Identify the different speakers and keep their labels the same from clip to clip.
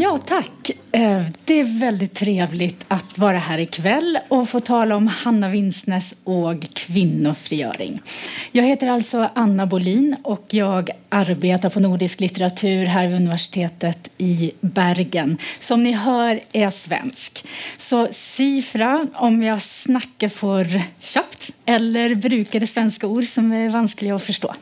Speaker 1: Ja, tack. Eh, det är väldigt trevligt att vara här ikväll och få tala om Hanna Vinsnes och kvinnofrigöring. Jag heter alltså Anna Bolin och jag arbetar på nordisk litteratur här vid universitetet i Bergen. Som ni hör är jag svensk. Så sifra om jag snackar för tjappt eller brukar det svenska ord som är vanskliga att förstå.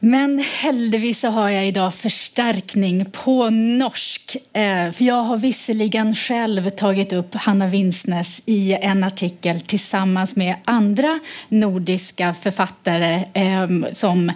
Speaker 1: Men heldigvis så har jag idag förstärkning på norsk. Eh, för jag har visserligen själv tagit upp Hanna Winsnes i en artikel tillsammans med andra nordiska författare eh, som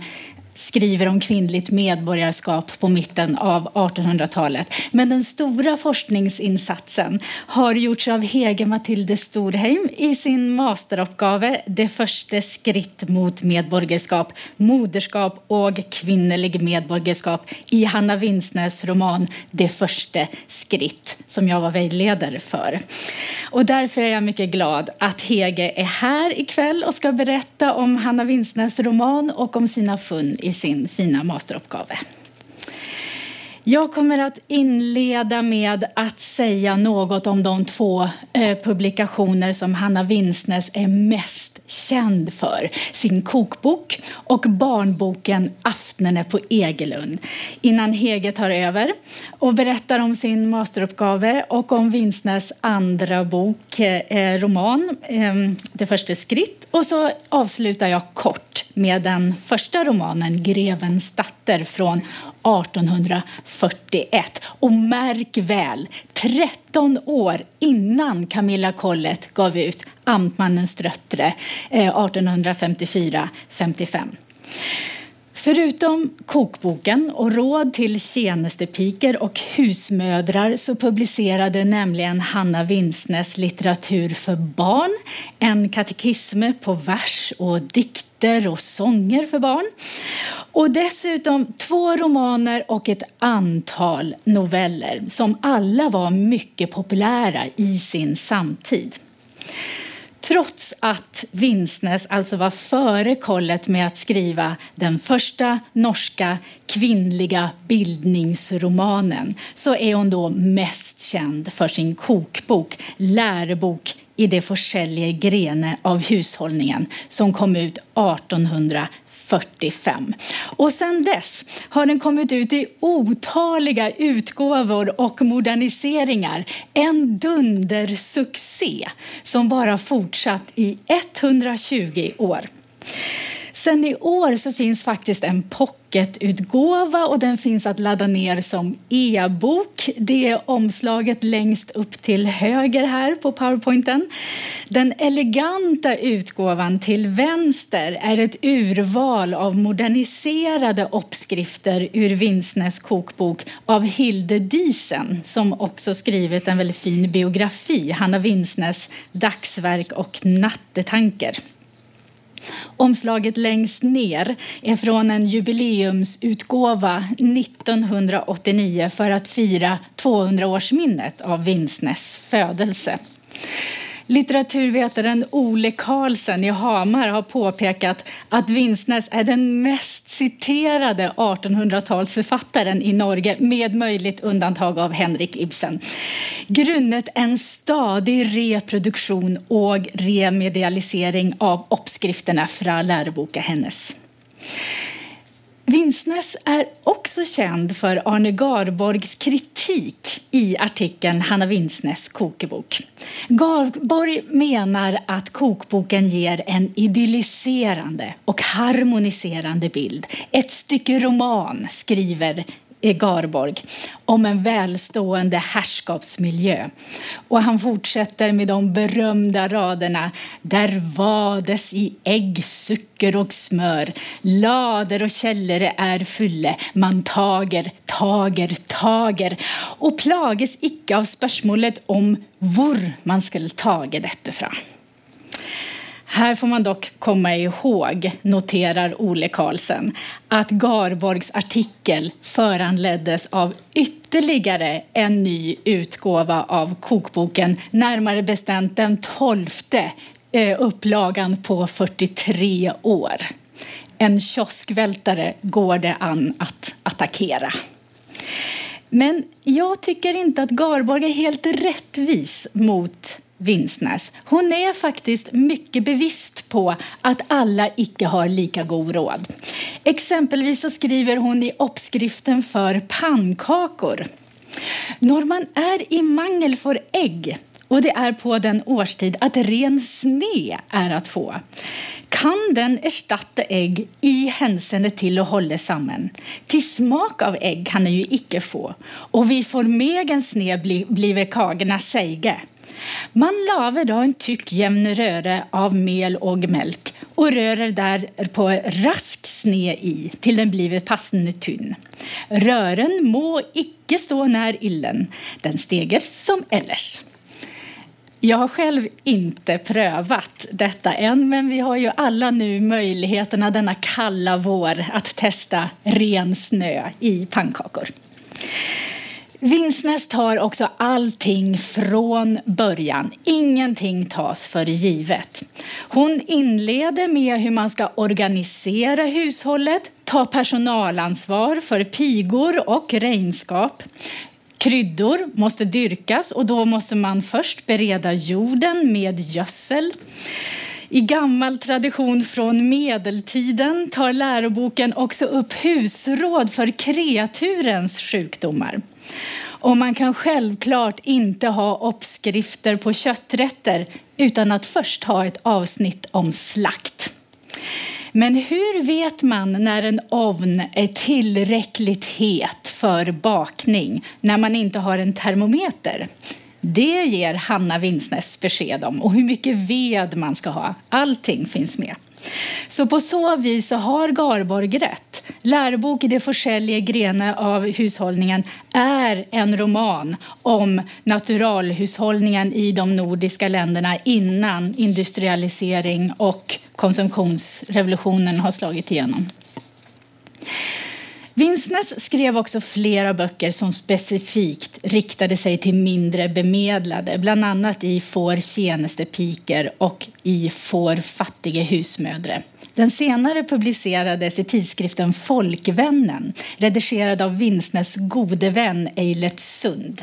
Speaker 1: skriver om kvinnligt medborgarskap på mitten av 1800-talet. Men den stora forskningsinsatsen har gjorts av Hege Mathilde Storheim i sin masteruppgave Det första skritt mot medborgarskap, moderskap och kvinnlig medborgarskap i Hanna Winsnäs roman Det första skritt som jag var vägledare för. Och därför är jag mycket glad att Hege är här ikväll och ska berätta om Hanna Winsnäs roman och om sina fund i sin fina masteruppgave. Jag kommer att inleda med att säga något om de två eh, publikationer som Hanna Winsnes är mest känd för. Sin kokbok och barnboken Aftnene på Egelund. Innan Hege tar över och berättar om sin masteruppgave och om Winsnes andra bok, eh, eh, roman, Det första skritt. Och så avslutar jag kort med den första romanen Grevens datter från 1841. Och märk väl, 13 år innan Camilla Collett gav ut Amtmannens röttre eh, 1854-55. Förutom kokboken och råd till tjänstepiker och husmödrar så publicerade nämligen Hanna Vinsnes litteratur för barn, en katekisme på vers och dikter och sånger för barn. Och dessutom två romaner och ett antal noveller som alla var mycket populära i sin samtid. Trots att Vinsnes alltså var före kollet med att skriva den första norska kvinnliga bildningsromanen så är hon då mest känd för sin kokbok Lärobok i det forskjellige grene av hushållningen som kom ut 45. Och sedan dess har den kommit ut i otaliga utgåvor och moderniseringar. En dundersuccé som bara fortsatt i 120 år. Sen i år så finns faktiskt en pocketutgåva och den finns att ladda ner som e-bok. Det är omslaget längst upp till höger här på powerpointen. Den eleganta utgåvan till vänster är ett urval av moderniserade uppskrifter ur Vinsnes kokbok av Hilde Diesen som också skrivit en väldigt fin biografi, Hanna Vinsnes dagsverk och nattetanker. Omslaget längst ner är från en jubileumsutgåva 1989 för att fira 200-årsminnet av Vinsnes födelse. Litteraturvetaren Ole Karlsen i Hamar har påpekat att Vinsnes är den mest citerade 1800-talsförfattaren i Norge med möjligt undantag av Henrik Ibsen. Grundet en stadig reproduktion och remedialisering av uppskrifterna från läroboken hennes. Vinsnes är också känd för Arne Garborgs kritik i artikeln Hanna Vinsnes kokebok. Garborg menar att kokboken ger en idylliserande och harmoniserande bild. Ett stycke roman, skriver Garborg om en välstående herrskapsmiljö. Och han fortsätter med de berömda raderna Där vades i ägg, socker och smör Lader och källare är fylle Man tager, tager, tager och plages icke av spörsmålet om hvor man skulle tage dette fra. Här får man dock komma ihåg, noterar Ole Karlsen, att Garborgs artikel föranleddes av ytterligare en ny utgåva av kokboken, närmare bestämt den tolfte eh, upplagan på 43 år. En kioskvältare går det an att attackera. Men jag tycker inte att Garborg är helt rättvis mot Vinsnäs. Hon är faktiskt mycket bevisst på att alla icke har lika god råd. Exempelvis så skriver hon i uppskriften för pannkakor. När man är i mangel för ägg och det är på den årstid att ren sne är att få kan den erstatte ägg i hänseende till att hålla samman. Till smak av ägg kan den ju icke få, och vi får megen sne bli, blive kagorna säge. Man laver då en tyck jämn röre av mel och mjölk och rörer där på rask sne i till den blivit passande tunn. Rören må icke stå när illen, den steger som ellers. Jag har själv inte prövat detta än, men vi har ju alla nu möjligheterna denna kalla vår att testa ren snö i pannkakor. Vinsnäs tar också allting från början. Ingenting tas för givet. Hon inleder med hur man ska organisera hushållet, ta personalansvar för pigor och renskap, Kryddor måste dyrkas och då måste man först bereda jorden med gödsel. I gammal tradition från medeltiden tar läroboken också upp husråd för kreaturens sjukdomar. Och man kan självklart inte ha uppskrifter på kötträtter utan att först ha ett avsnitt om slakt. Men hur vet man när en ovn är tillräckligt het för bakning när man inte har en termometer? Det ger Hanna Vinsnes besked om och hur mycket ved man ska ha. Allting finns med. Så på så vis så har Garborg rätt. Lärobok i det forskjellige grene av hushållningen är en roman om naturalhushållningen i de nordiska länderna innan industrialisering och konsumtionsrevolutionen har slagit igenom. Vinsnes skrev också flera böcker som specifikt riktade sig till mindre bemedlade, bland annat i Får tjänestepiker och i Får fattige husmödre. Den senare publicerades i tidskriften Folkvännen, redigerad av Vinsnes gode vän Eilert Sund.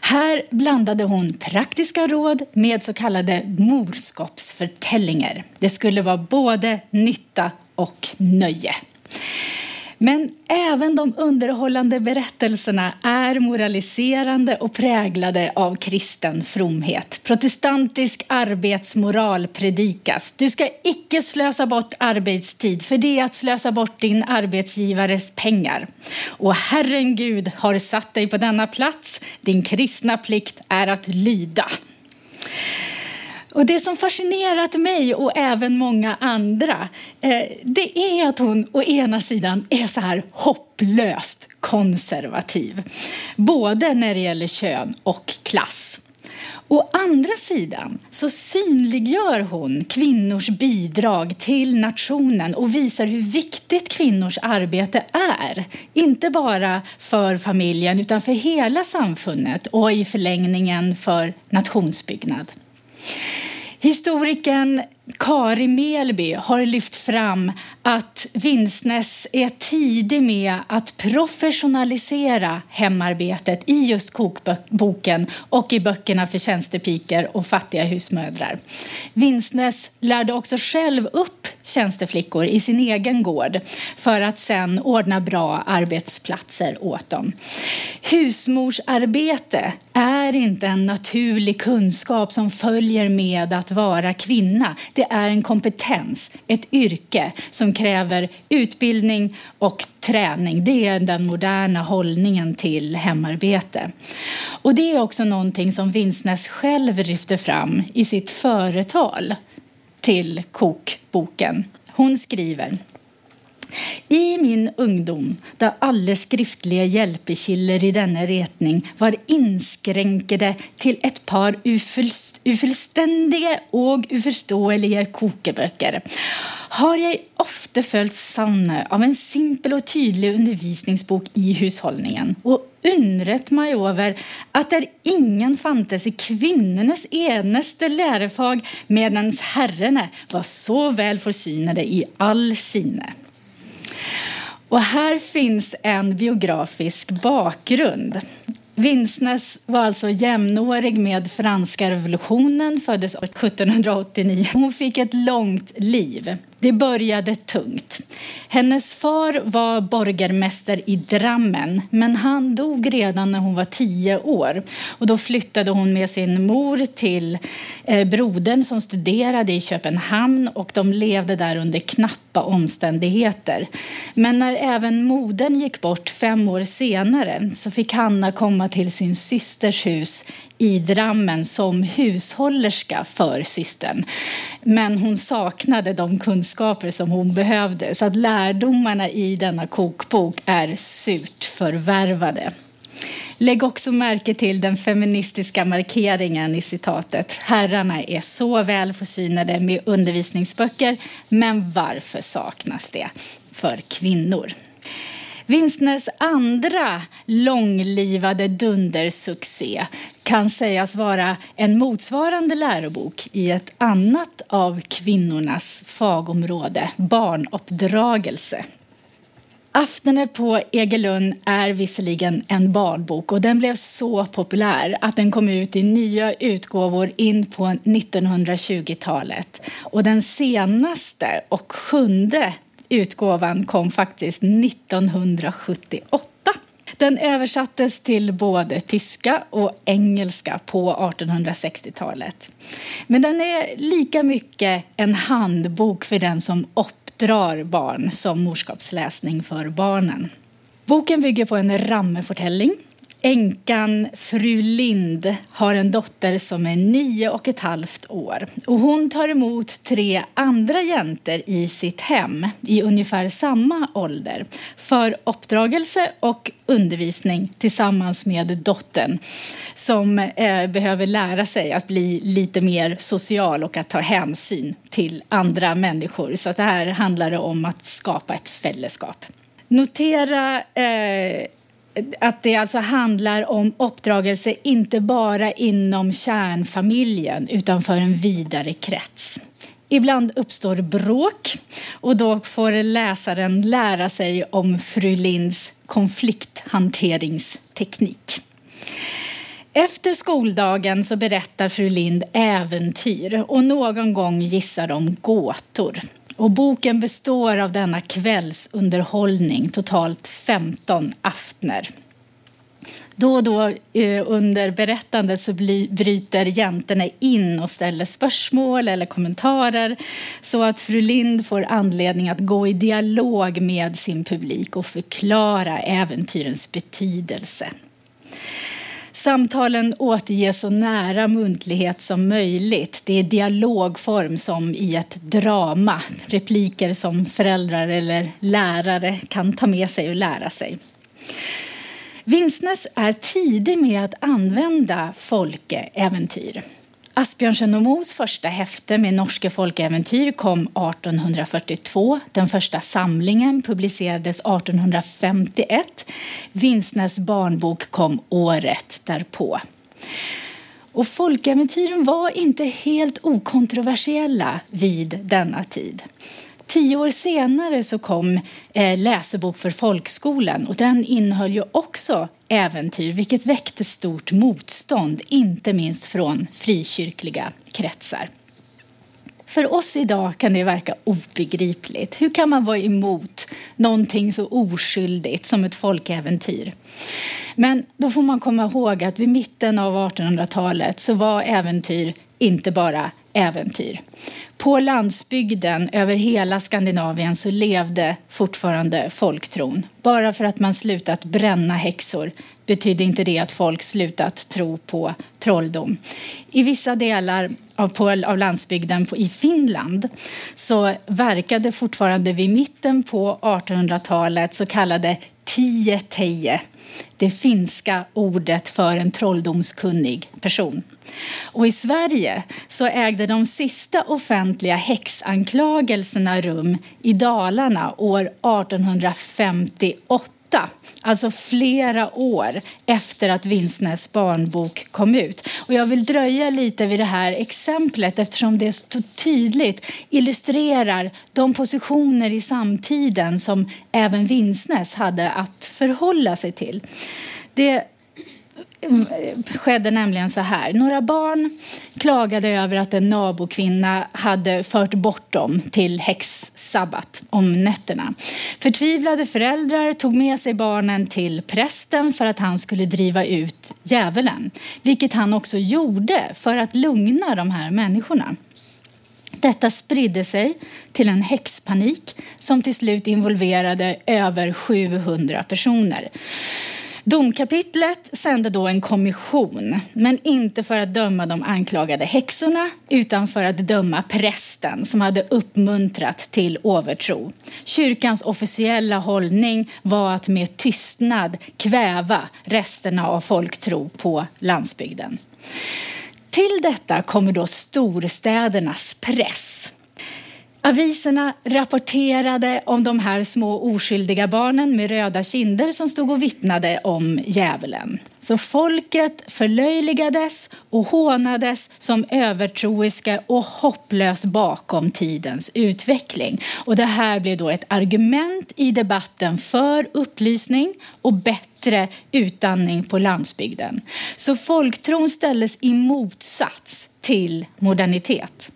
Speaker 1: Här blandade hon praktiska råd med så kallade morskapsförtällningar. Det skulle vara både nytta och nöje. Men även de underhållande berättelserna är moraliserande och präglade av kristen fromhet. Protestantisk arbetsmoral predikas. Du ska icke slösa bort arbetstid, för det är att slösa bort din arbetsgivares pengar. Och Herren Gud har satt dig på denna plats. Din kristna plikt är att lyda. Och Det som fascinerat mig och även många andra eh, det är att hon å ena sidan är så här hopplöst konservativ både när det gäller kön och klass. Å andra sidan så synliggör hon kvinnors bidrag till nationen och visar hur viktigt kvinnors arbete är. Inte bara för familjen, utan för hela samfundet och i förlängningen för nationsbyggnad. Historikern Kari Melby har lyft fram att Vinstnäs är tidig med att professionalisera hemarbetet i just kokboken och i böckerna för tjänstepiker och fattiga husmödrar. Vinstnäs lärde också själv upp tjänsteflickor i sin egen gård för att sen ordna bra arbetsplatser åt dem. Husmorsarbete är inte en naturlig kunskap som följer med att vara kvinna. Det är en kompetens, ett yrke som kräver utbildning och träning. Det är den moderna hållningen till hemarbete. Och det är också någonting som Vinsnäs själv lyfter fram i sitt företal till kokboken. Hon skriver i min ungdom, da alle skriftlige hjelpekilder i denne retning var innskrenkede til et par ufullstendige og uforståelige kokebøker, har jeg ofte følt savnet av en simpel og tydelig undervisningsbok i husholdningen. Og undret mig över att där ingen fantes i kvinnornas eneste lärofag medan herrene var så väl försynade i all sinne. Och här finns en biografisk bakgrund. Vinsnes var alltså jämnårig med franska revolutionen, föddes 1789. Hon fick ett långt liv. Det började tungt. Hennes far var borgermästare i Drammen men han dog redan när hon var tio år. Och då flyttade hon med sin mor till eh, brodern som studerade i Köpenhamn och de levde där under knappa omständigheter. Men när även modern gick bort fem år senare så fick Hanna komma till sin systers hus i Drammen som hushållerska för systern. Men hon saknade de kunskaper som hon behövde så att lärdomarna i denna kokbok är surt förvärvade. Lägg också märke till den feministiska markeringen i citatet. Herrarna är så väl försynade med undervisningsböcker, men varför saknas det för kvinnor? Vinstnäs andra långlivade dundersuccé kan sägas vara en motsvarande lärobok i ett annat av kvinnornas fagområde, barnuppdragelse. Aftene på Egelund är visserligen en barnbok och den blev så populär att den kom ut i nya utgåvor in på 1920-talet. Och den senaste och sjunde utgåvan kom faktiskt 1978. Den översattes till både tyska och engelska på 1860-talet. Men den är lika mycket en handbok för den som uppdrar barn som morskapsläsning för barnen. Boken bygger på en rammefortelling Änkan fru Lind har en dotter som är nio och ett halvt år. Och hon tar emot tre andra jäntor i sitt hem i ungefär samma ålder för uppdragelse och undervisning tillsammans med dottern som eh, behöver lära sig att bli lite mer social och att ta hänsyn till andra människor. Så det här handlar om att skapa ett fälleskap. Notera eh, att det alltså handlar om uppdragelse inte bara inom kärnfamiljen utan för en vidare krets. Ibland uppstår bråk och då får läsaren lära sig om fru Linds konflikthanteringsteknik. Efter skoldagen så berättar fru Lind äventyr och någon gång gissar de gåtor. Och boken består av denna kvällsunderhållning, totalt 15 aftner. Då och då eh, under berättandet så bryter jäntorna in och ställer spörsmål eller kommentarer så att fru Lind får anledning att gå i dialog med sin publik och förklara äventyrens betydelse. Samtalen återges så nära muntlighet som möjligt. Det är dialogform som i ett drama. Repliker som föräldrar eller lärare kan ta med sig och lära sig. Vinsnes är tidig med att använda folkeäventyr. Asbjørnsen och Mos första häfte med norska folkäventyr kom 1842. Den första samlingen publicerades 1851. Vinsnes barnbok kom året därpå. Och folkäventyren var inte helt okontroversiella vid denna tid. Tio år senare så kom eh, Läsebok för folkskolan och den innehöll ju också äventyr vilket väckte stort motstånd, inte minst från frikyrkliga kretsar. För oss idag kan det verka obegripligt. Hur kan man vara emot någonting så oskyldigt som ett folkäventyr? Men då får man komma ihåg att vid mitten av 1800-talet så var äventyr inte bara äventyr. På landsbygden över hela Skandinavien så levde fortfarande folktron. Bara för att man slutat bränna häxor betydde inte det att folk slutat tro på trolldom. I vissa delar av, på, av landsbygden på, i Finland så verkade fortfarande vid mitten på 1800-talet så kallade tieteje det finska ordet för en trolldomskunnig person. Och I Sverige så ägde de sista offentliga häxanklagelserna rum i Dalarna år 1858 alltså flera år efter att Vinsnäs barnbok kom ut. Och jag vill dröja lite vid det här exemplet eftersom det så tydligt illustrerar de positioner i samtiden som även Vinsnäs hade att förhålla sig till. Det Mm, skedde nämligen så här. Några barn klagade över att en nabokvinna hade fört bort dem till häxsabbat om nätterna. Förtvivlade föräldrar tog med sig barnen till prästen för att han skulle driva ut djävulen, vilket han också gjorde för att lugna de här människorna. Detta spridde sig till en häxpanik som till slut involverade över 700 personer. Domkapitlet sände då en kommission, men inte för att döma de anklagade häxorna utan för att döma prästen som hade uppmuntrat till övertro. Kyrkans officiella hållning var att med tystnad kväva resterna av folktro på landsbygden. Till detta kommer då storstädernas press Aviserna rapporterade om de här små oskyldiga barnen med röda kinder som stod och vittnade om djävulen. Så folket förlöjligades och hånades som övertroiska och hopplöst bakom tidens utveckling. Och det här blev då ett argument i debatten för upplysning och bättre utandning på landsbygden. Så folktron ställdes i motsats till modernitet.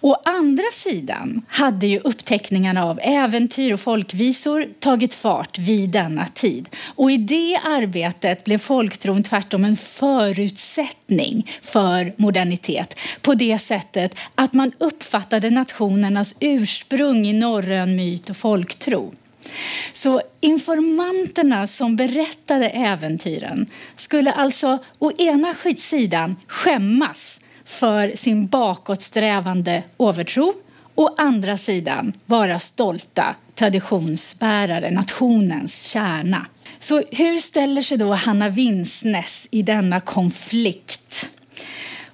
Speaker 1: Å andra sidan hade ju uppteckningarna av äventyr och folkvisor tagit fart vid denna tid. Och I det arbetet blev folktron tvärtom en förutsättning för modernitet på det sättet att man uppfattade nationernas ursprung i norrön myt och folktro. Så informanterna som berättade äventyren skulle alltså å ena sidan skämmas för sin bakåtsträvande övertro å andra sidan vara stolta traditionsbärare, nationens kärna. Så hur ställer sig då Hanna Vinsnes i denna konflikt?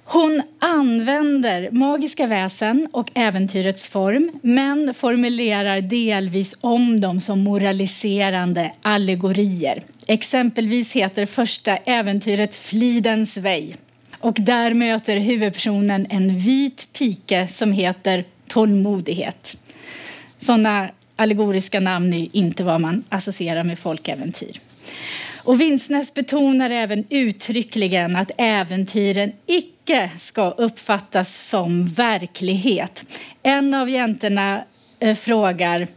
Speaker 1: Hon använder magiska väsen och äventyrets form men formulerar delvis om dem som moraliserande allegorier. Exempelvis heter första äventyret Flidens väg och där möter huvudpersonen en vit pike som heter tålmodighet. Sådana allegoriska namn är inte vad man associerar med folkäventyr. Och Vinsnäs betonar även uttryckligen att äventyren icke ska uppfattas som verklighet. En av jäntorna eh, frågar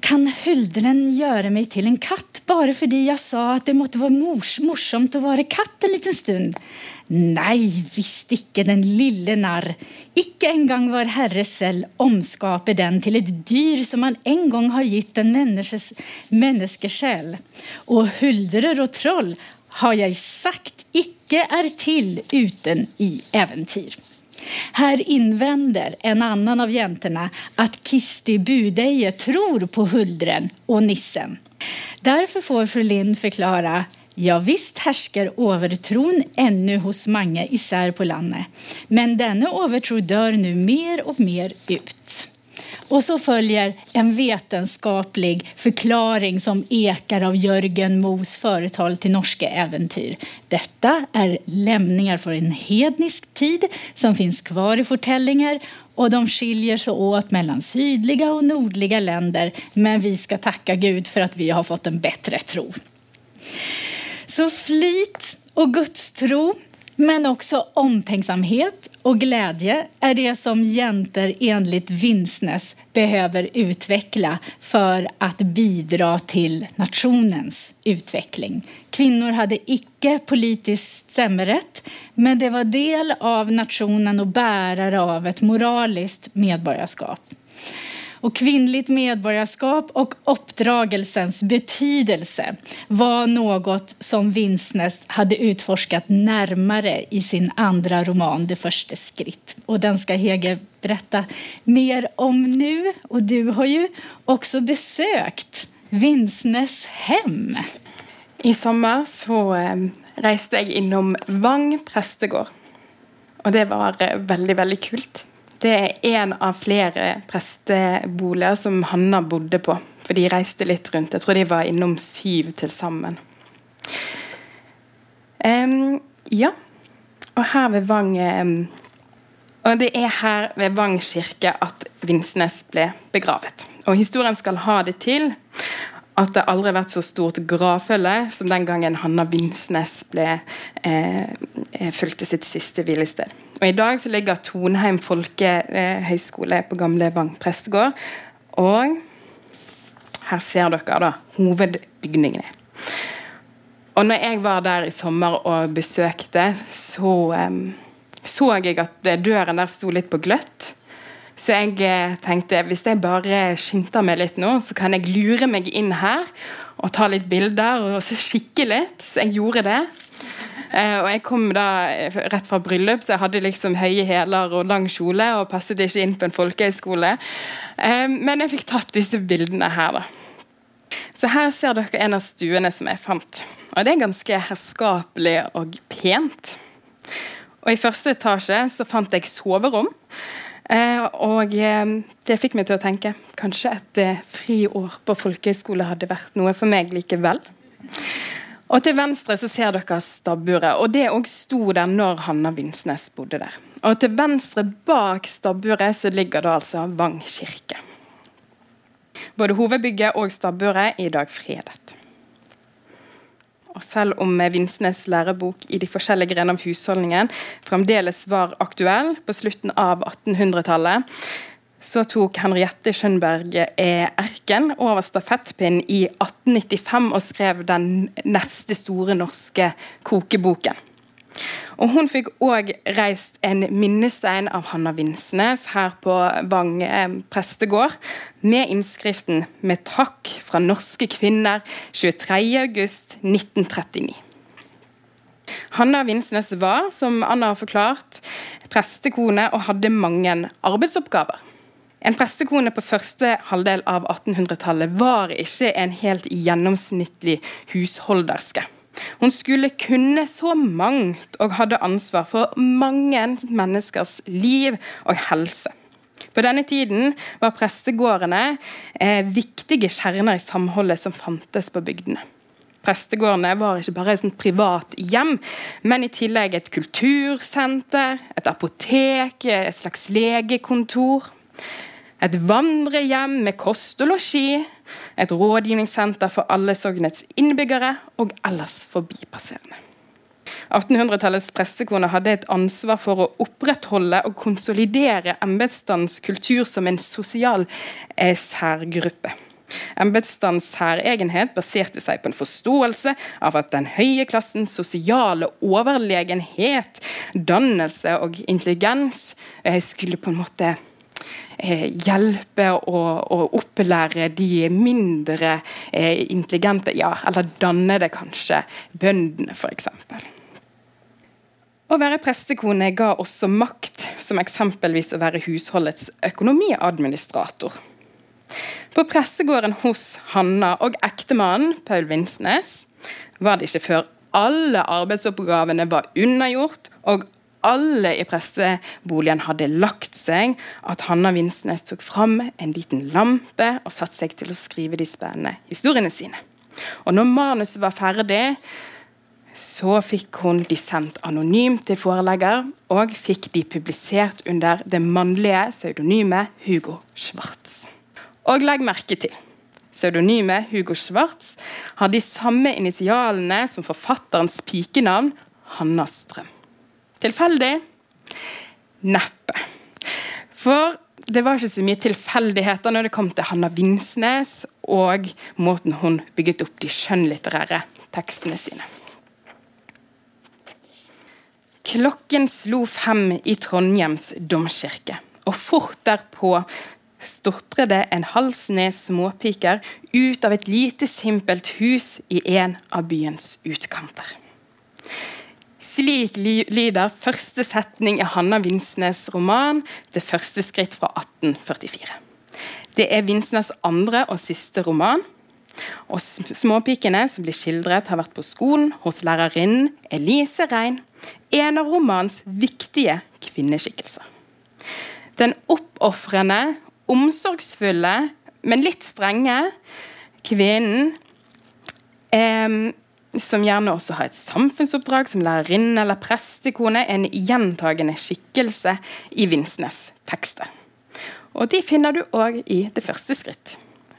Speaker 1: kan huldren göra mig till en katt bara för det jag sa att det måtte vara mors, morsomt att vara katt en liten stund? Nej, visst icke, den lille narr. Icke en vår var Herres selv omskaper den till ett dyr som han en gång har gitt en menneskes, menneskesjel. Och huldrer och troll har jag sagt icke är till uten i äventyr. Här invänder en annan av jäntorna att Kisti Budeje tror på huldren och nissen. Därför får fru Lind förklara Ja, visst härskar övertron ännu hos många isär på landet, men denna övertro dör nu mer och mer ut. Och så följer en vetenskaplig förklaring som ekar av Jörgen Mos företal till norska äventyr. Detta är lämningar från en hednisk tid som finns kvar i fortellingar och de skiljer sig åt mellan sydliga och nordliga länder men vi ska tacka Gud för att vi har fått en bättre tro. Så flit och gudstro men också omtänksamhet och glädje är det som jäntor enligt Vinsnes behöver utveckla för att bidra till nationens utveckling. Kvinnor hade icke politisk stämmerätt men det var del av nationen och bärare av ett moraliskt medborgarskap. Och kvinnligt medborgarskap och uppdragelsens betydelse var något som Vinsnes hade utforskat närmare i sin andra roman Det första skritt. Och den ska Hege berätta mer om nu. Och du har ju också besökt Vinsnes hem.
Speaker 2: I sommar så eh, reste jag inom Vang prästegård. Och det var eh, väldigt, väldigt kul. Det er en av flere presteboliger som Hanna bodde på For de reiste litt rundt. Jeg tror de var innom syv til sammen. Um, ja. Og her ved Vang um, Og det er her ved Vang kirke at Vinsnes ble begravet. Og historien skal ha det til at det aldri har vært så stort gravfølge som den gangen Hanna Vinsnes ble eh, eh fulgte sitt siste hvilested. Og I dag så ligger Tonheim folkehøgskole på gamle Vang prestegård. Og her ser dere da hovedbygningene. Og når jeg var der i sommer og besøkte, så um, så jeg at døren der sto litt på gløtt. Så jeg eh, tenkte hvis jeg bare skynder meg litt nå, så kan jeg lure meg inn her og ta litt bilder og kikke litt. Så jeg gjorde det. Eh, og jeg kom da eh, rett fra bryllup, så jeg hadde liksom høye hæler og lang kjole og passet ikke inn på en folkehøyskole. Eh, men jeg fikk tatt disse bildene her, da. Så her ser dere en av stuene som jeg fant. Og det er ganske herskapelig og pent. Og i første etasje så fant jeg soverom. Eh, og eh, det fikk meg til å tenke kanskje et eh, friår på folkehøyskole hadde vært noe for meg likevel. Og til venstre så ser dere stabburet, og det òg sto der når Hanna Vinsnes bodde der. Og til venstre bak stabburet så ligger da altså Vang kirke. Både hovedbygget og stabburet er i dag fredet. Og selv om Vinsnes lærebok i de forskjellige grenene av husholdningen fremdeles var aktuell på slutten av 1800-tallet, så tok Henriette Schönberg-Erken eh, over stafettpinnen i 1895 og skrev den neste store norske kokeboken. Og Hun fikk òg reist en minnestein av Hanna Vinsnes her på Vang med prestegård, med innskriften 'Med takk fra norske kvinner 23.8.1939'. Hanna Vinsnes var, som Anna har forklart, prestekone og hadde mange arbeidsoppgaver. En prestekone på første halvdel av 1800-tallet var ikke en helt gjennomsnittlig husholderske. Hun skulle kunne så mangt og hadde ansvar for mange menneskers liv og helse. På denne tiden var prestegårdene eh, viktige kjerner i samholdet som fantes på bygdene. Prestegårdene var ikke bare et privat hjem, men i tillegg et kultursenter, et apotek, et slags legekontor. Et vandrehjem med kost og losji. Et rådgivningssenter for alle sognets innbyggere og ellers forbipasserende. 1800-tallets prestekone hadde et ansvar for å opprettholde og konsolidere embetsstandens kultur som en sosial eh, særgruppe. Embetsstandens særegenhet baserte seg på en forståelse av at den høye klassens sosiale overlegenhet, dannelse og intelligens eh, skulle på en måte Eh, hjelpe og, og, opplære de mindre eh, intelligente, ja, eller danne det kanskje, bøndene f.eks. Å være prestekone ga også makt, som eksempelvis å være husholdets økonomiadministrator. På pressegården hos Hanna og ektemannen Paul Vinsnes var det ikke før alle arbeidsoppgavene var unnagjort og alle i presteboligen hadde lagt seg, at Hanna Vinsnes tok fram en liten lampe og satte seg til å skrive de spennende historiene sine. Og når manuset var ferdig, så fikk hun de sendt anonymt til forelegger, og fikk de publisert under det mannlige pseudonymet Hugo Schwartz. Og legg merke til pseudonymet Hugo Schwartz har de samme initialene som forfatterens pikenavn Hanna Strøm. Tilfeldig? Neppe. For det var ikke så mye tilfeldigheter når det kom til Hanna Vinsnes og måten hun bygget opp de skjønnlitterære tekstene sine. Klokken slo fem i Trondhjems domkirke, og fort derpå stortret en halvsned småpiker ut av et lite, simpelt hus i en av byens utkanter. Slik lyder første setning i Hanna Vinsnes' roman 'Det første skritt' fra 1844. Det er Vinsnes' andre og siste roman. Og Småpikene som blir skildret, har vært på skolen hos lærerinnen Elise Rein, en av romanens viktige kvinneskikkelser. Den oppofrende, omsorgsfulle, men litt strenge kvinnen eh, som gjerne også har et samfunnsoppdrag som lærerinne eller prestekone, en gjentagende skikkelse i Vinsnes tekster. Og De finner du òg i det første skritt.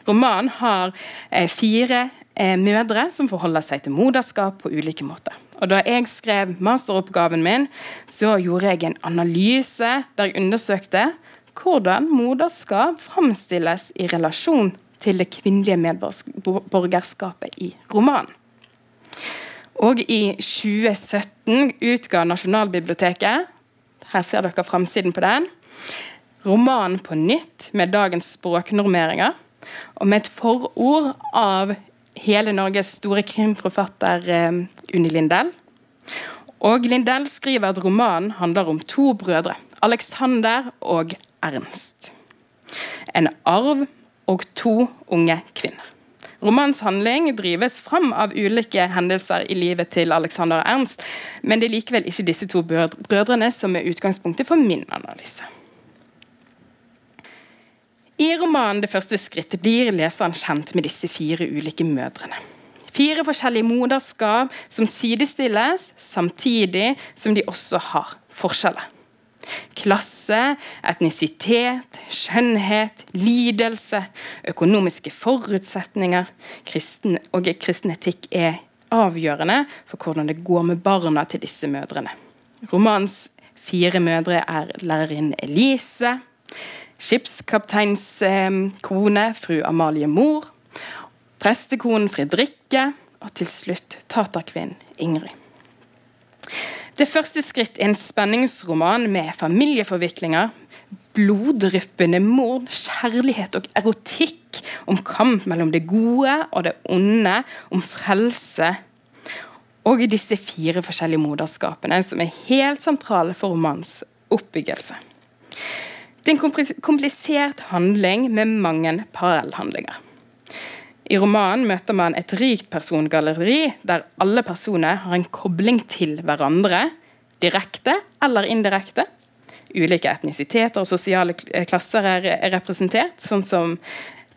Speaker 2: Romanen har eh, fire eh, mødre som forholder seg til moderskap på ulike måter. Og Da jeg skrev masteroppgaven min, så gjorde jeg en analyse der jeg undersøkte hvordan moderskap framstilles i relasjon til det kvinnelige medborgerskapet i romanen. Og i 2017 utga Nasjonalbiblioteket her ser dere framsiden på den, romanen på nytt med dagens språknormeringer, og med et forord av hele Norges store krimforfatter eh, Unni Lindell. Og Lindell skriver at romanen handler om to brødre, Alexander og Ernst. En arv og to unge kvinner. Romanens handling drives fram av ulike hendelser i livet til Alexander og Ernst, men det er likevel ikke disse to brødrene som er utgangspunktet for min analyse. I romanen 'Det første skrittet' blir leseren kjent med disse fire ulike mødrene. Fire forskjellige moderskap som sidestilles, samtidig som de også har forskjeller. Klasse, etnisitet, skjønnhet, lidelse, økonomiske forutsetninger kristen og kristen etikk er avgjørende for hvordan det går med barna til disse mødrene. Romanens fire mødre er lærerinnen Elise, skipskapteins kone, fru Amalie Mor, prestekonen Fredrikke og til slutt taterkvinnen Ingrid. Det første skritt er en spenningsroman med familieforviklinger, bloddryppende mord, kjærlighet og erotikk, om kamp mellom det gode og det onde, om frelse. Og disse fire forskjellige moderskapene, som er helt sentrale for romans oppbyggelse. Det er en komplisert handling med mange parallellhandlinger. I romanen møter man et rikt persongalleri der alle personer har en kobling til hverandre, direkte eller indirekte. Ulike etnisiteter og sosiale eh, klasser er representert, sånn som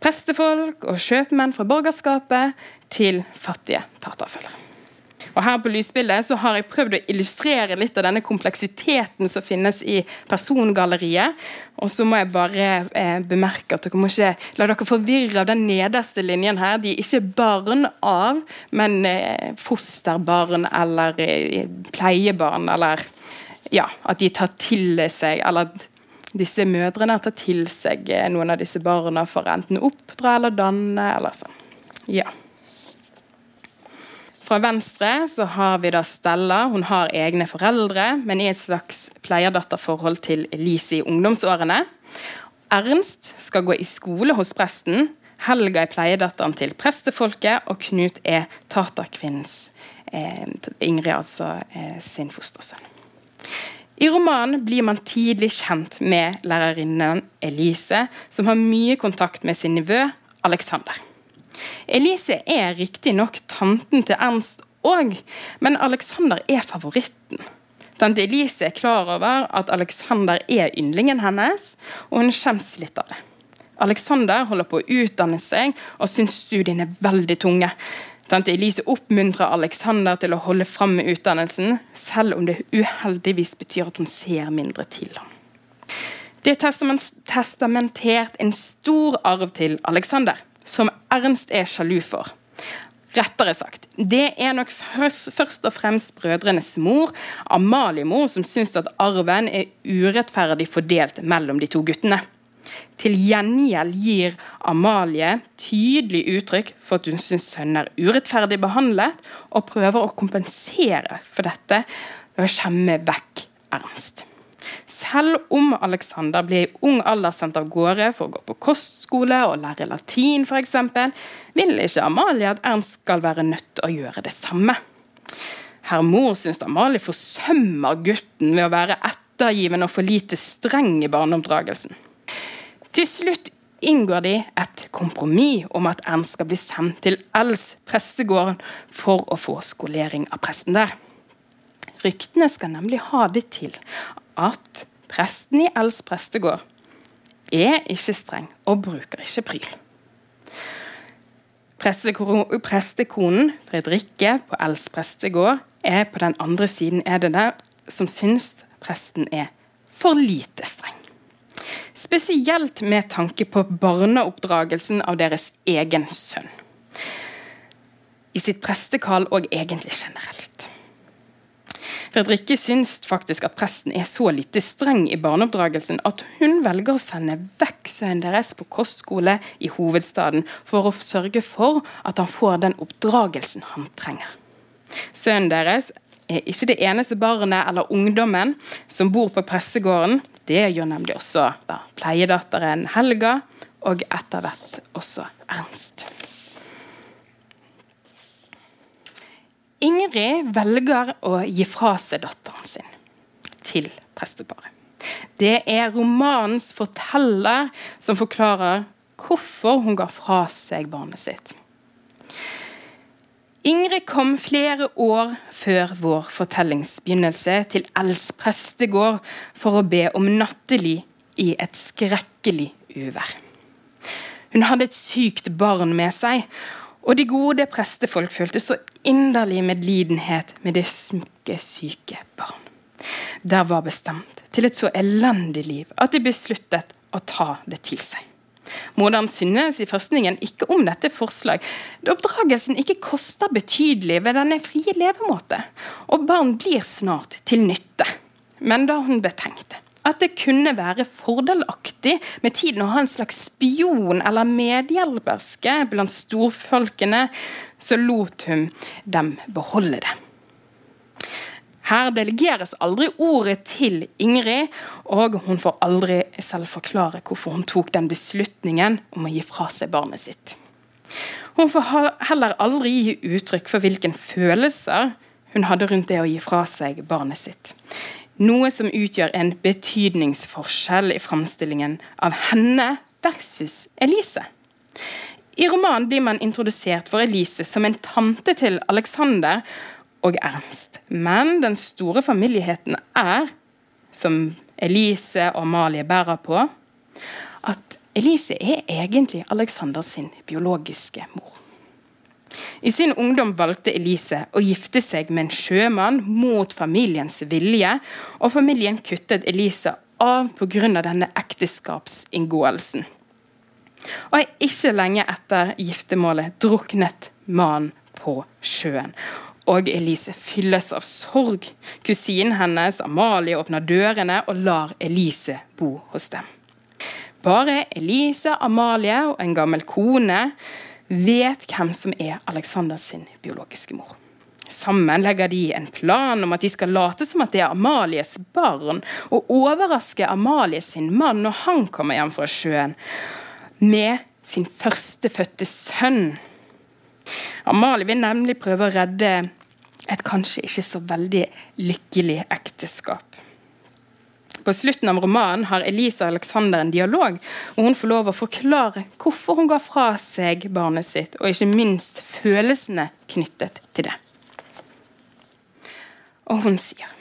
Speaker 2: prestefolk og kjøpmenn fra borgerskapet til fattige taterfølgere. Og her på lysbildet så har jeg prøvd å illustrere litt av denne kompleksiteten som finnes i persongalleriet. Og så må jeg bare eh, bemerke at dere må ikke la dere forvirre av den nederste linjen her. De er ikke barn av, men eh, fosterbarn eller eh, pleiebarn eller Ja, at de tar til seg Eller at disse mødrene tar til seg eh, noen av disse barna for enten oppdra eller danne eller sånn. Ja. Fra venstre så har vi da Stella. Hun har egne foreldre, men i et slags pleierdatterforhold til Elise i ungdomsårene. Ernst skal gå i skole hos presten. Helga er pleiedatteren til prestefolket, og Knut er taterkvinnens eh, Ingrid, altså eh, sin fostersønn. I romanen blir man tidlig kjent med lærerinnen Elise, som har mye kontakt med sin nevø Alexander. Elise er riktignok tanten til Ernst òg, men Alexander er favoritten. Tante Elise er klar over at Alexander er yndlingen hennes, og hun skjems litt av det. Alexander holder på å utdanne seg og syns studiene er veldig tunge. Tante Elise oppmuntrer Alexander til å holde fram med utdannelsen, selv om det uheldigvis betyr at hun ser mindre til ham. Det er testamentert en stor arv til Alexander som Ernst er sjalu for. Rettere sagt, det er nok først, og fremst brødrenes mor, Amaliemor, som syns at arven er urettferdig fordelt mellom de to guttene. Til gjengjeld gir Amalie tydelig uttrykk for at hun syns sønnen er urettferdig behandlet, og prøver å kompensere for dette ved å skjemme vekk Ernst. Selv om Alexander ble i ung alder sendt av gårde for å gå på kostskole og lære latin f.eks., vil ikke Amalie at Ernst skal være nødt til å gjøre det samme. Herr mor syns Amalie forsømmer gutten ved å være ettergiven og for lite streng i barneoppdragelsen. Til slutt inngår de et kompromiss om at Ernst skal bli sendt til Els prestegården for å få skolering av presten der. Ryktene skal nemlig ha det til at presten i Els prestegård er ikke streng og bruker ikke pryl. Prestekonen Fredrikke på Els prestegård er på den andre siden er det der som syns presten er for lite streng. Spesielt med tanke på barneoppdragelsen av deres egen sønn. I sitt prestekall og egentlig generelt. Fredrikke syns faktisk at presten er så lite streng i barneoppdragelsen at hun velger å sende vekk sønnen deres på kostskole i hovedstaden for å sørge for at han får den oppdragelsen han trenger. Sønnen deres er ikke det eneste barnet eller ungdommen som bor på pressegården. Det gjør nemlig også da, pleiedatteren Helga, og etter hvert også Ernst. Ingrid velger å gi fra seg datteren sin til presteparet. Det er romanens forteller som forklarer hvorfor hun ga fra seg barnet sitt. Ingrid kom flere år før vår fortellingsbegynnelse til Els prestegård for å be om nattely i et skrekkelig uvær. Hun hadde et sykt barn med seg, og de gode prestefolk følte så inderlig medlidenhet med det smukke, syke barn. Der var bestemt til et så elendig liv at de besluttet å ta det til seg. Moderen synes i forskningen ikke om dette forslag, da oppdragelsen ikke koster betydelig ved denne frie levemåte, og barn blir snart til nytte. Men da hun betenkte at det kunne være fordelaktig med tiden å ha en slags spion eller medhjelperske blant storfolkene, så lot hun dem beholde det. Her delegeres aldri ordet til Ingrid, og hun får aldri selv forklare hvorfor hun tok den beslutningen om å gi fra seg barnet sitt. Hun får heller aldri gi uttrykk for hvilke følelser hun hadde rundt det å gi fra seg barnet sitt. Noe som utgjør en betydningsforskjell i framstillingen av henne versus Elise. I romanen blir man introdusert for Elise som en tante til Alexander og Ernst. Men den store familieheten er, som Elise og Amalie bærer på, at Elise er egentlig Alexanders biologiske mor. I sin ungdom valgte Elise å gifte seg med en sjømann mot familiens vilje, og familien kuttet Elise av pga. denne ekteskapsinngåelsen. Og ikke lenge etter giftermålet druknet mannen på sjøen. Og Elise fylles av sorg. Kusinen hennes, Amalie, åpner dørene og lar Elise bo hos dem. Bare Elise, Amalie og en gammel kone vet hvem som er Alexanders sin biologiske mor. Sammen legger de en plan om at de skal late som at det er Amalies barn, og overraske Amalie sin mann når han kommer hjem fra sjøen, med sin førstefødte sønn. Amalie vil nemlig prøve å redde et kanskje ikke så veldig lykkelig ekteskap. På slutten av romanen har Elisa och Alexander en dialog, og hun får lov å forklare hvorfor hun ga fra seg barnet sitt, og ikke minst følelsene knyttet til det. Og hun sier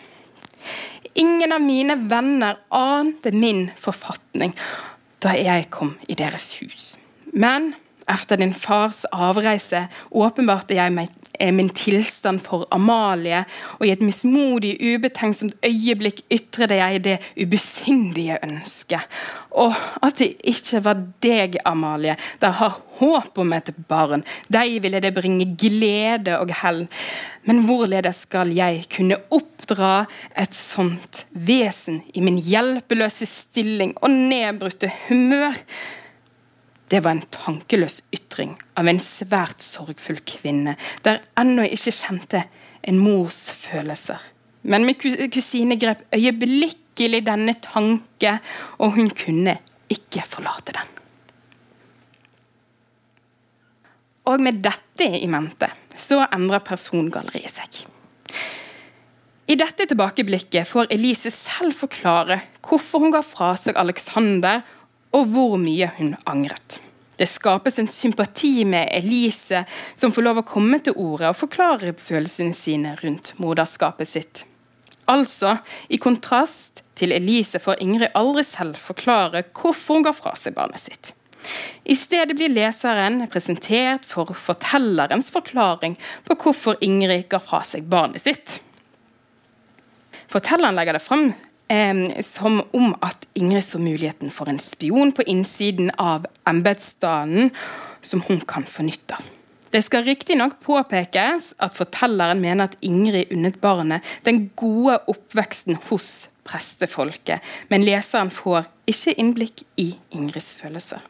Speaker 2: Ingen av mine venner ante min forfatning da jeg kom i deres hus. Men etter din fars avreise åpenbarte jeg meg min tilstand for Amalie, og i et mismodig, ubetenksomt øyeblikk ytret jeg det ubesindige ønsket. Og at det ikke var deg, Amalie, der har håp om et barn. Deg ville det bringe glede og hell. Men hvorledes skal jeg kunne oppdra et sånt vesen i min hjelpeløse stilling og nedbrutte humør? Det var en tankeløs ytring av en svært sorgfull kvinne, der ennå ikke kjente en mors følelser. Men min kusine grep øyeblikkelig denne tanke, og hun kunne ikke forlate den. Og med dette i mente så endrer persongalleriet seg. I dette tilbakeblikket får Elise selv forklare hvorfor hun ga fra seg Alexander og hvor mye hun angret. Det skapes en sympati med Elise, som får lov å komme til orde og forklare følelsene sine rundt moderskapet sitt. Altså, i kontrast til Elise får Ingrid aldri selv forklare hvorfor hun ga fra seg barnet sitt. I stedet blir leseren presentert for fortellerens forklaring på hvorfor Ingrid ga fra seg barnet sitt. Fortelleren legger det fram Ehm, som om at Ingrid så muligheten for en spion på innsiden av embetsstanden som hun kan fornytte. av. Det skal riktignok påpekes at fortelleren mener at Ingrid unnet barnet den gode oppveksten hos prestefolket, men leseren får ikke innblikk i Ingrids følelser.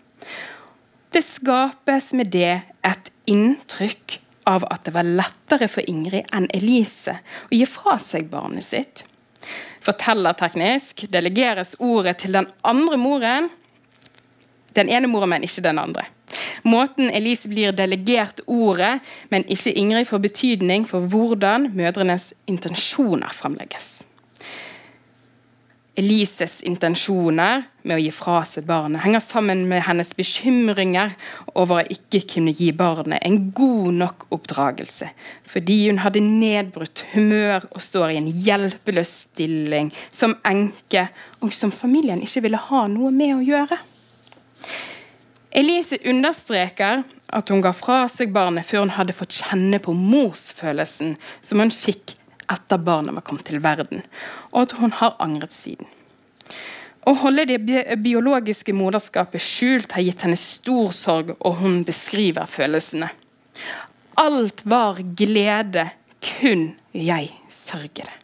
Speaker 2: Det skapes med det et inntrykk av at det var lettere for Ingrid enn Elise å gi fra seg barnet sitt. Fortellerteknisk delegeres ordet til den andre moren, den ene moren, men ikke den andre. Måten Elise blir delegert ordet, men ikke Ingrid, får betydning for hvordan mødrenes intensjoner fremlegges. Elises intensjoner med å gi fra seg barnet henger sammen med hennes bekymringer over å ikke kunne gi barnet en god nok oppdragelse, fordi hun hadde nedbrutt humør og står i en hjelpeløs stilling som enke, og som familien ikke ville ha noe med å gjøre. Elise understreker at hun ga fra seg barnet før hun hadde fått kjenne på morsfølelsen som hun fikk etter barnet var kommet til verden, og at hun har angret siden. Å holde det biologiske moderskapet skjult har gitt henne stor sorg, og hun beskriver følelsene. Alt var glede, kun jeg sørger det.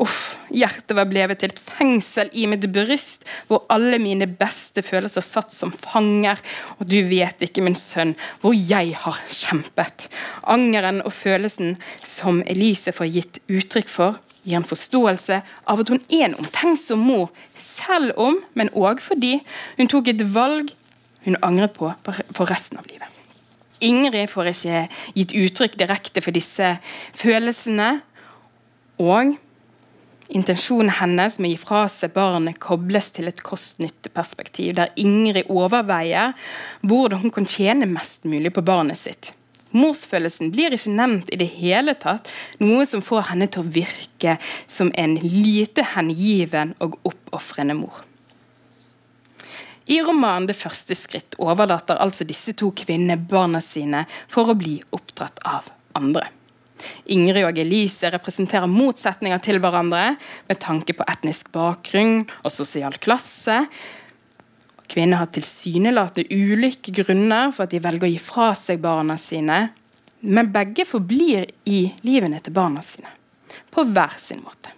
Speaker 2: Uff, hjertet var blevet til et fengsel i mitt bryst, hvor alle mine beste følelser satt som fanger. Og du vet ikke, min sønn, hvor jeg har kjempet. Angeren og følelsen som Elise får gitt uttrykk for, gir en forståelse av at hun er en omtenksom mor, selv om, men òg fordi, hun tok et valg hun angret på for resten av livet. Ingrid får ikke gitt uttrykk direkte for disse følelsene. Og Intensjonen hennes med å gi fra seg barnet kobles til et kost-nytte-perspektiv, der Ingrid overveier hvordan hun kan tjene mest mulig på barnet sitt. Morsfølelsen blir ikke nevnt i det hele tatt, noe som får henne til å virke som en lite hengiven og oppofrende mor. I romanen 'Det første skritt' overlater altså disse to kvinnene barna sine for å bli oppdratt av andre. Ingrid og Elise representerer motsetninger til hverandre med tanke på etnisk bakgrunn og sosial klasse. Kvinner har tilsynelatende ulike grunner for at de velger å gi fra seg barna sine, men begge forblir i livene til barna sine, på hver sin måte.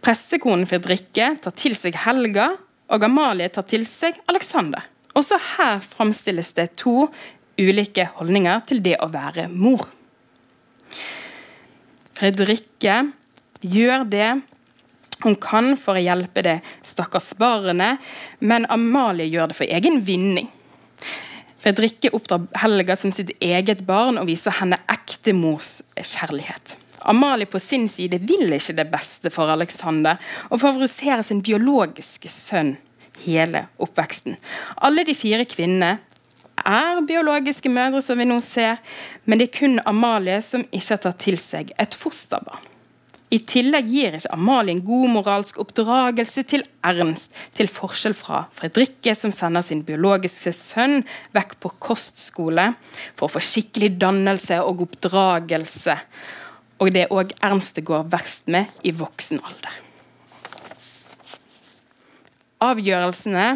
Speaker 2: Pressekonen Fredrikke tar til seg Helga, og Amalie tar til seg Alexander. Også her framstilles det to ulike holdninger til det å være mor. Fredrikke gjør det hun kan for å hjelpe det stakkars barnet, men Amalie gjør det for egen vinning. Fredrikke oppdrar Helga som sitt eget barn og viser henne ekte mors kjærlighet. Amalie på sin side vil ikke det beste for Alexander og favoriserer sin biologiske sønn hele oppveksten. Alle de fire kvinnene er biologiske mødre, som vi nå ser, men det er kun Amalie som ikke har tatt til seg et fosterbarn. I tillegg gir ikke Amalie en god moralsk oppdragelse til Ernst, til forskjell fra Fredrikke, som sender sin biologiske sønn vekk på kostskole for å få skikkelig dannelse og oppdragelse. Og det er òg Ernst det går verst med i voksen alder. Avgjørelsene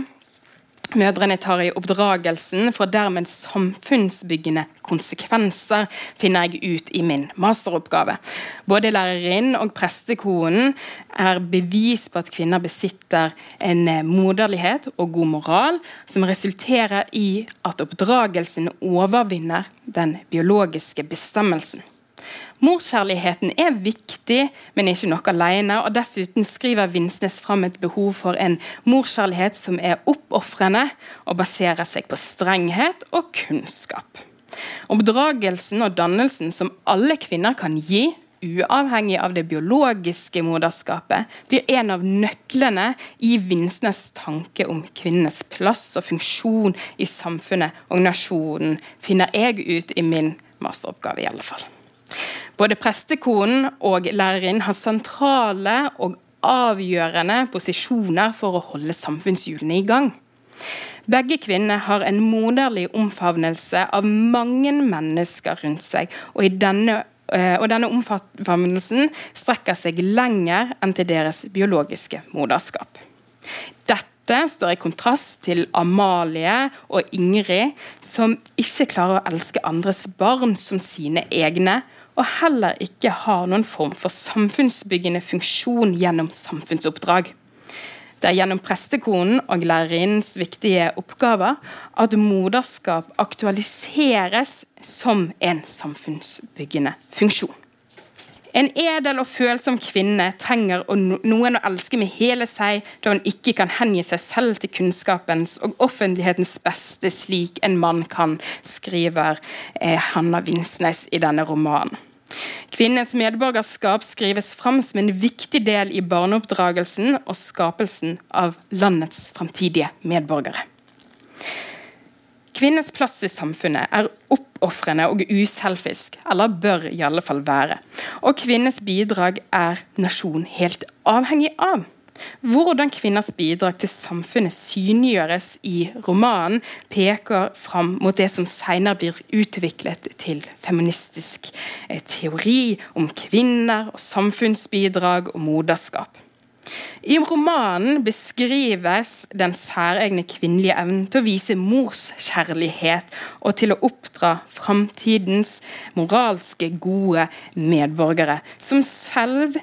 Speaker 2: mødrene tar i oppdragelsen, får dermed samfunnsbyggende konsekvenser, finner jeg ut i min masteroppgave. Både lærerinnen og prestekonen er bevis på at kvinner besitter en eh, moderlighet og god moral som resulterer i at oppdragelsen overvinner den biologiske bestemmelsen. Morskjærligheten er viktig, men ikke nok alene. Og dessuten skriver Vinsnes fram et behov for en morskjærlighet som er oppofrende og baserer seg på strenghet og kunnskap. Oppdragelsen og dannelsen som alle kvinner kan gi, uavhengig av det biologiske moderskapet, blir en av nøklene i Vinsnes tanke om kvinnenes plass og funksjon i samfunnet og nasjonen, finner jeg ut i min masteroppgave i alle fall. Både prestekonen og lærerinnen har sentrale og avgjørende posisjoner for å holde samfunnshjulene i gang. Begge kvinnene har en moderlig omfavnelse av mange mennesker rundt seg, og, denne, eh, og denne omfavnelsen strekker seg lenger enn til deres biologiske moderskap. Dette står i kontrast til Amalie og Ingrid, som ikke klarer å elske andres barn som sine egne, og heller ikke har noen form for samfunnsbyggende funksjon gjennom samfunnsoppdrag. Det er gjennom prestekonen og lærerinnens viktige oppgaver at moderskap aktualiseres som en samfunnsbyggende funksjon. En edel og følsom kvinne trenger noen å elske med hele seg, da hun ikke kan hengi seg selv til kunnskapens og offentlighetens beste slik en mann kan, skriver eh, Hanna Vinsnes i denne romanen. Kvinnens medborgerskap skrives fram som en viktig del i barneoppdragelsen og skapelsen av landets framtidige medborgere. Kvinnens plass i samfunnet er oppofrende og uselfisk, eller bør i alle fall være. Og kvinnens bidrag er nasjon helt avhengig av. Hvordan kvinners bidrag til samfunnet synliggjøres i romanen, peker fram mot det som senere blir utviklet til feministisk eh, teori om kvinner og samfunnsbidrag og moderskap. I romanen beskrives den særegne kvinnelige evnen til å vise morskjærlighet og til å oppdra framtidens moralske, gode medborgere, som selv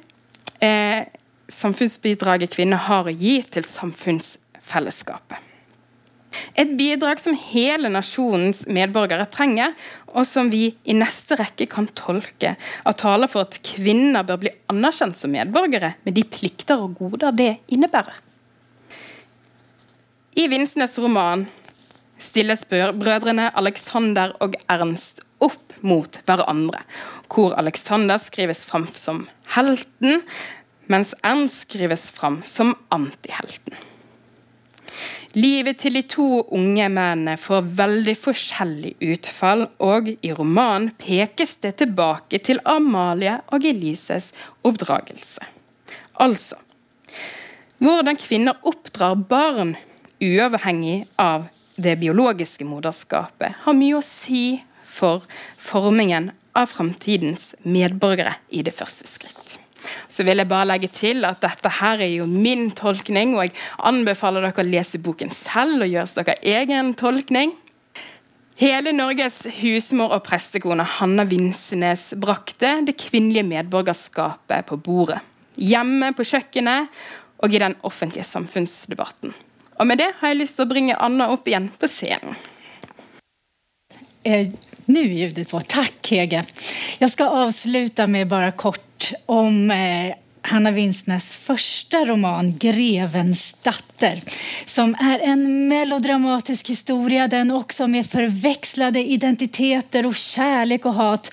Speaker 2: eh, samfunnsbidraget kvinner har å gi til samfunnsfellesskapet. Et bidrag som hele nasjonens medborgere trenger, og som vi i neste rekke kan tolke av taler for at kvinner bør bli anerkjent som medborgere med de plikter og goder det innebærer. I Vinsnes roman stilles brødrene Alexander og Ernst opp mot hverandre, hvor Alexander skrives fram som helten, mens Ernst skrives fram som antihelten. Livet til de to unge mennene får veldig forskjellig utfall, og i romanen pekes det tilbake til Amalie og Elises oppdragelse. Altså hvordan kvinner oppdrar barn uavhengig av det biologiske moderskapet, har mye å si for formingen av framtidens medborgere i det første skritt. Så vil jeg bare legge til at dette her er jo min tolkning, og jeg anbefaler dere å lese boken selv og gjøre deres egen tolkning. Hele Norges husmor og prestekone Hanna Vinsnes brakte det kvinnelige medborgerskapet på bordet. Hjemme på kjøkkenet og i den offentlige samfunnsdebatten. Og med det har jeg lyst til å bringe Anna opp igjen på scenen.
Speaker 1: Eh, nu är ljudet på. Tack, Hege. Jag ska avsluta med bara kort om eh, Hanna Winstnäs första roman Grevens datter som är en melodramatisk historia, den också med förväxlade identiteter och kärlek och hat.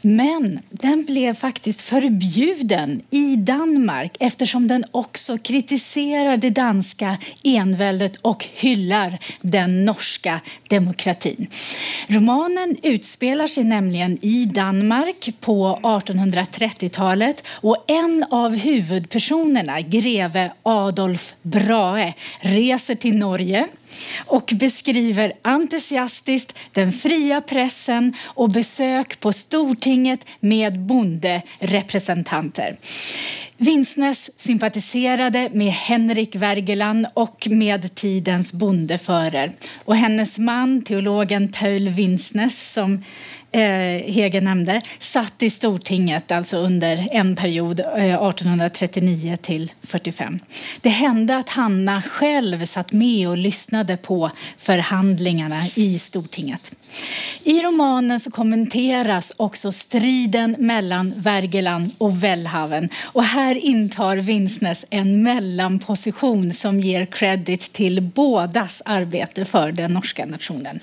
Speaker 1: Men den blev faktiskt förbjuden i Danmark eftersom den också kritiserar det danska enväldet och hyllar den norska demokratin. Romanen utspelar sig nämligen i Danmark på 1830-talet och en av av huvudpersonerna, greve Adolf Brahe, reser till Norge och beskriver entusiastiskt den fria pressen och besök på Stortinget med bonderepresentanter. Vinsnes sympatiserade med Henrik Wergeland och med tidens bondeförer. Och hennes man, teologen Paul Vinsnes, som eh, Hege nämnde, satt i Stortinget alltså under en period eh, 1839 till 45. Det hände att Hanna själv satt med och lyssnade på förhandlingarna i Stortinget. I romanen så kommenteras också striden mellan Wergeland och Wellhaven. Och här intar Vinsnes en mellanposition som ger credit till bådas arbete för den norska nationen.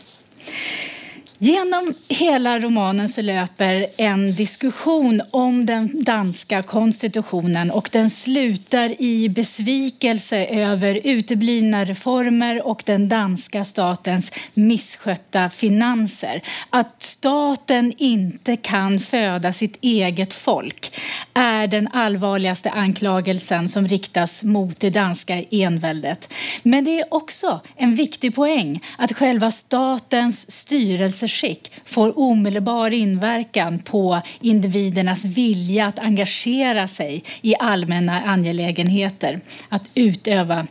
Speaker 1: Genom hela romanen så löper en diskussion om den danska konstitutionen och den slutar i besvikelse över uteblivna reformer och den danska statens misskötta finanser. Att staten inte kan föda sitt eget folk är den allvarligaste anklagelsen som riktas mot det danska enväldet. Men det är också en viktig poäng att själva statens styrelse styrelseskick får omedelbar inverkan på individernas vilja att engagera sig i allmänna angelägenheter, att utöva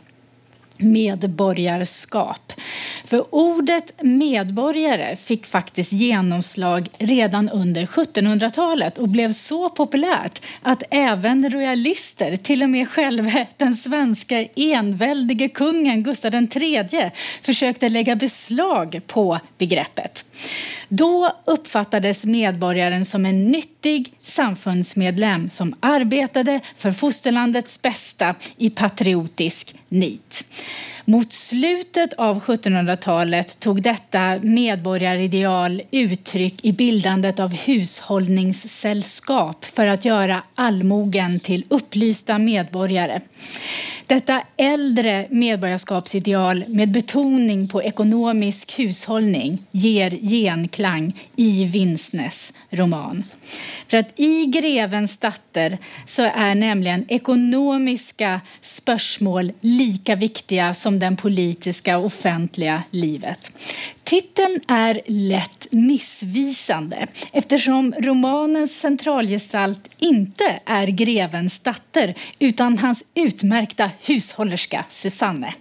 Speaker 1: medborgarskap. För ordet medborgare fick faktiskt genomslag redan under 1700-talet och blev så populärt att även royalister, till och med själva den svenska enväldige kungen Gustav III försökte lägga beslag på begreppet. Då uppfattades medborgaren som en nyttig samfundsmedlem som arbetade för fosterlandets bästa i patriotisk NEAT. Mot slutet av 1700-talet tog detta medborgarideal uttryck i bildandet av hushållningssällskap för att göra allmogen till upplysta medborgare. Detta äldre medborgarskapsideal med betoning på ekonomisk hushållning ger genklang i Vinsnes roman. För att i Grevens datter så är nämligen ekonomiska spörsmål lika viktiga som den politiska och offentliga livet. Titeln är lätt missvisande eftersom romanens centralgestalt inte är grevens dotter utan hans utmärkta hushållerska Susanne.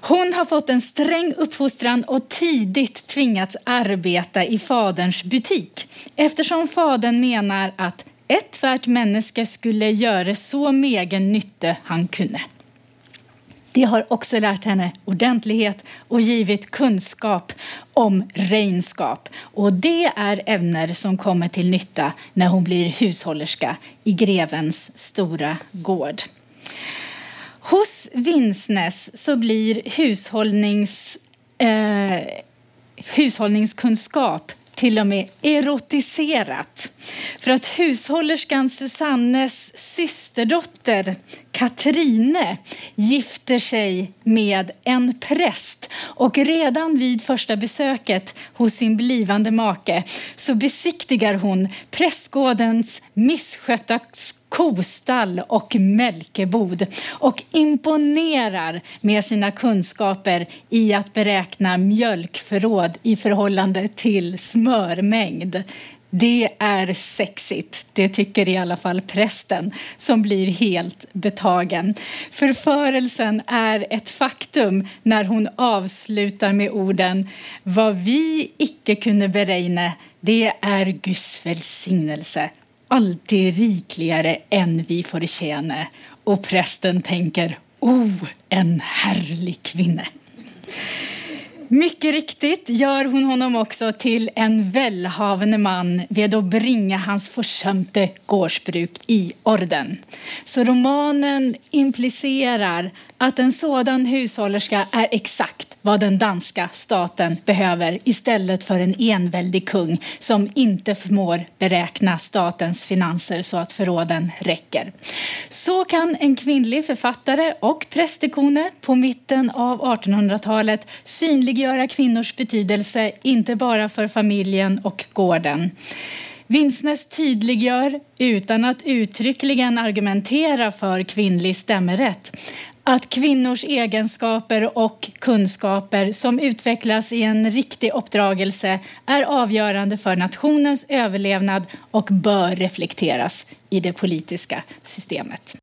Speaker 1: Hon har fått en sträng uppfostran och tidigt tvingats arbeta i faderns butik eftersom fadern menar att ett värt människa skulle göra så megen nytte han kunde. Det har också lärt henne ordentlighet och givit kunskap om renskap. Och det är ämnen som kommer till nytta när hon blir hushållerska i grevens stora gård. Hos Vinsnes så blir hushållnings, eh, hushållningskunskap till och med erotiserat. För att hushållerskan Susannes systerdotter Katrine gifter sig med en präst och redan vid första besöket hos sin blivande make så besiktigar hon prästgårdens misskötta kostall och mälkebod och imponerar med sina kunskaper i att beräkna mjölkförråd i förhållande till smörmängd. Det är sexigt, det tycker i alla fall prästen som blir helt betagen. Förförelsen är ett faktum när hon avslutar med orden Vad vi icke kunde beräkna, det är Guds välsignelse alltid rikligare än vi får tjäna. Och prästen tänker, oh, en härlig kvinna. Mycket riktigt gör hon honom också till en välhavande man ved att bringa hans försömte gårdsbruk i orden. Så romanen implicerar att en sådan hushållerska är exakt vad den danska staten behöver istället för en enväldig kung som inte förmår beräkna statens finanser så att förråden räcker. Så kan en kvinnlig författare och prästekone på mitten av 1800-talet synliggöra kvinnors betydelse inte bara för familjen och gården. Vinsnes tydliggör, utan att uttryckligen argumentera för kvinnlig stämmerätt, att kvinnors egenskaper och kunskaper som utvecklas i en riktig uppdragelse är avgörande för nationens överlevnad och bör reflekteras i det politiska systemet.